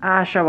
Acha.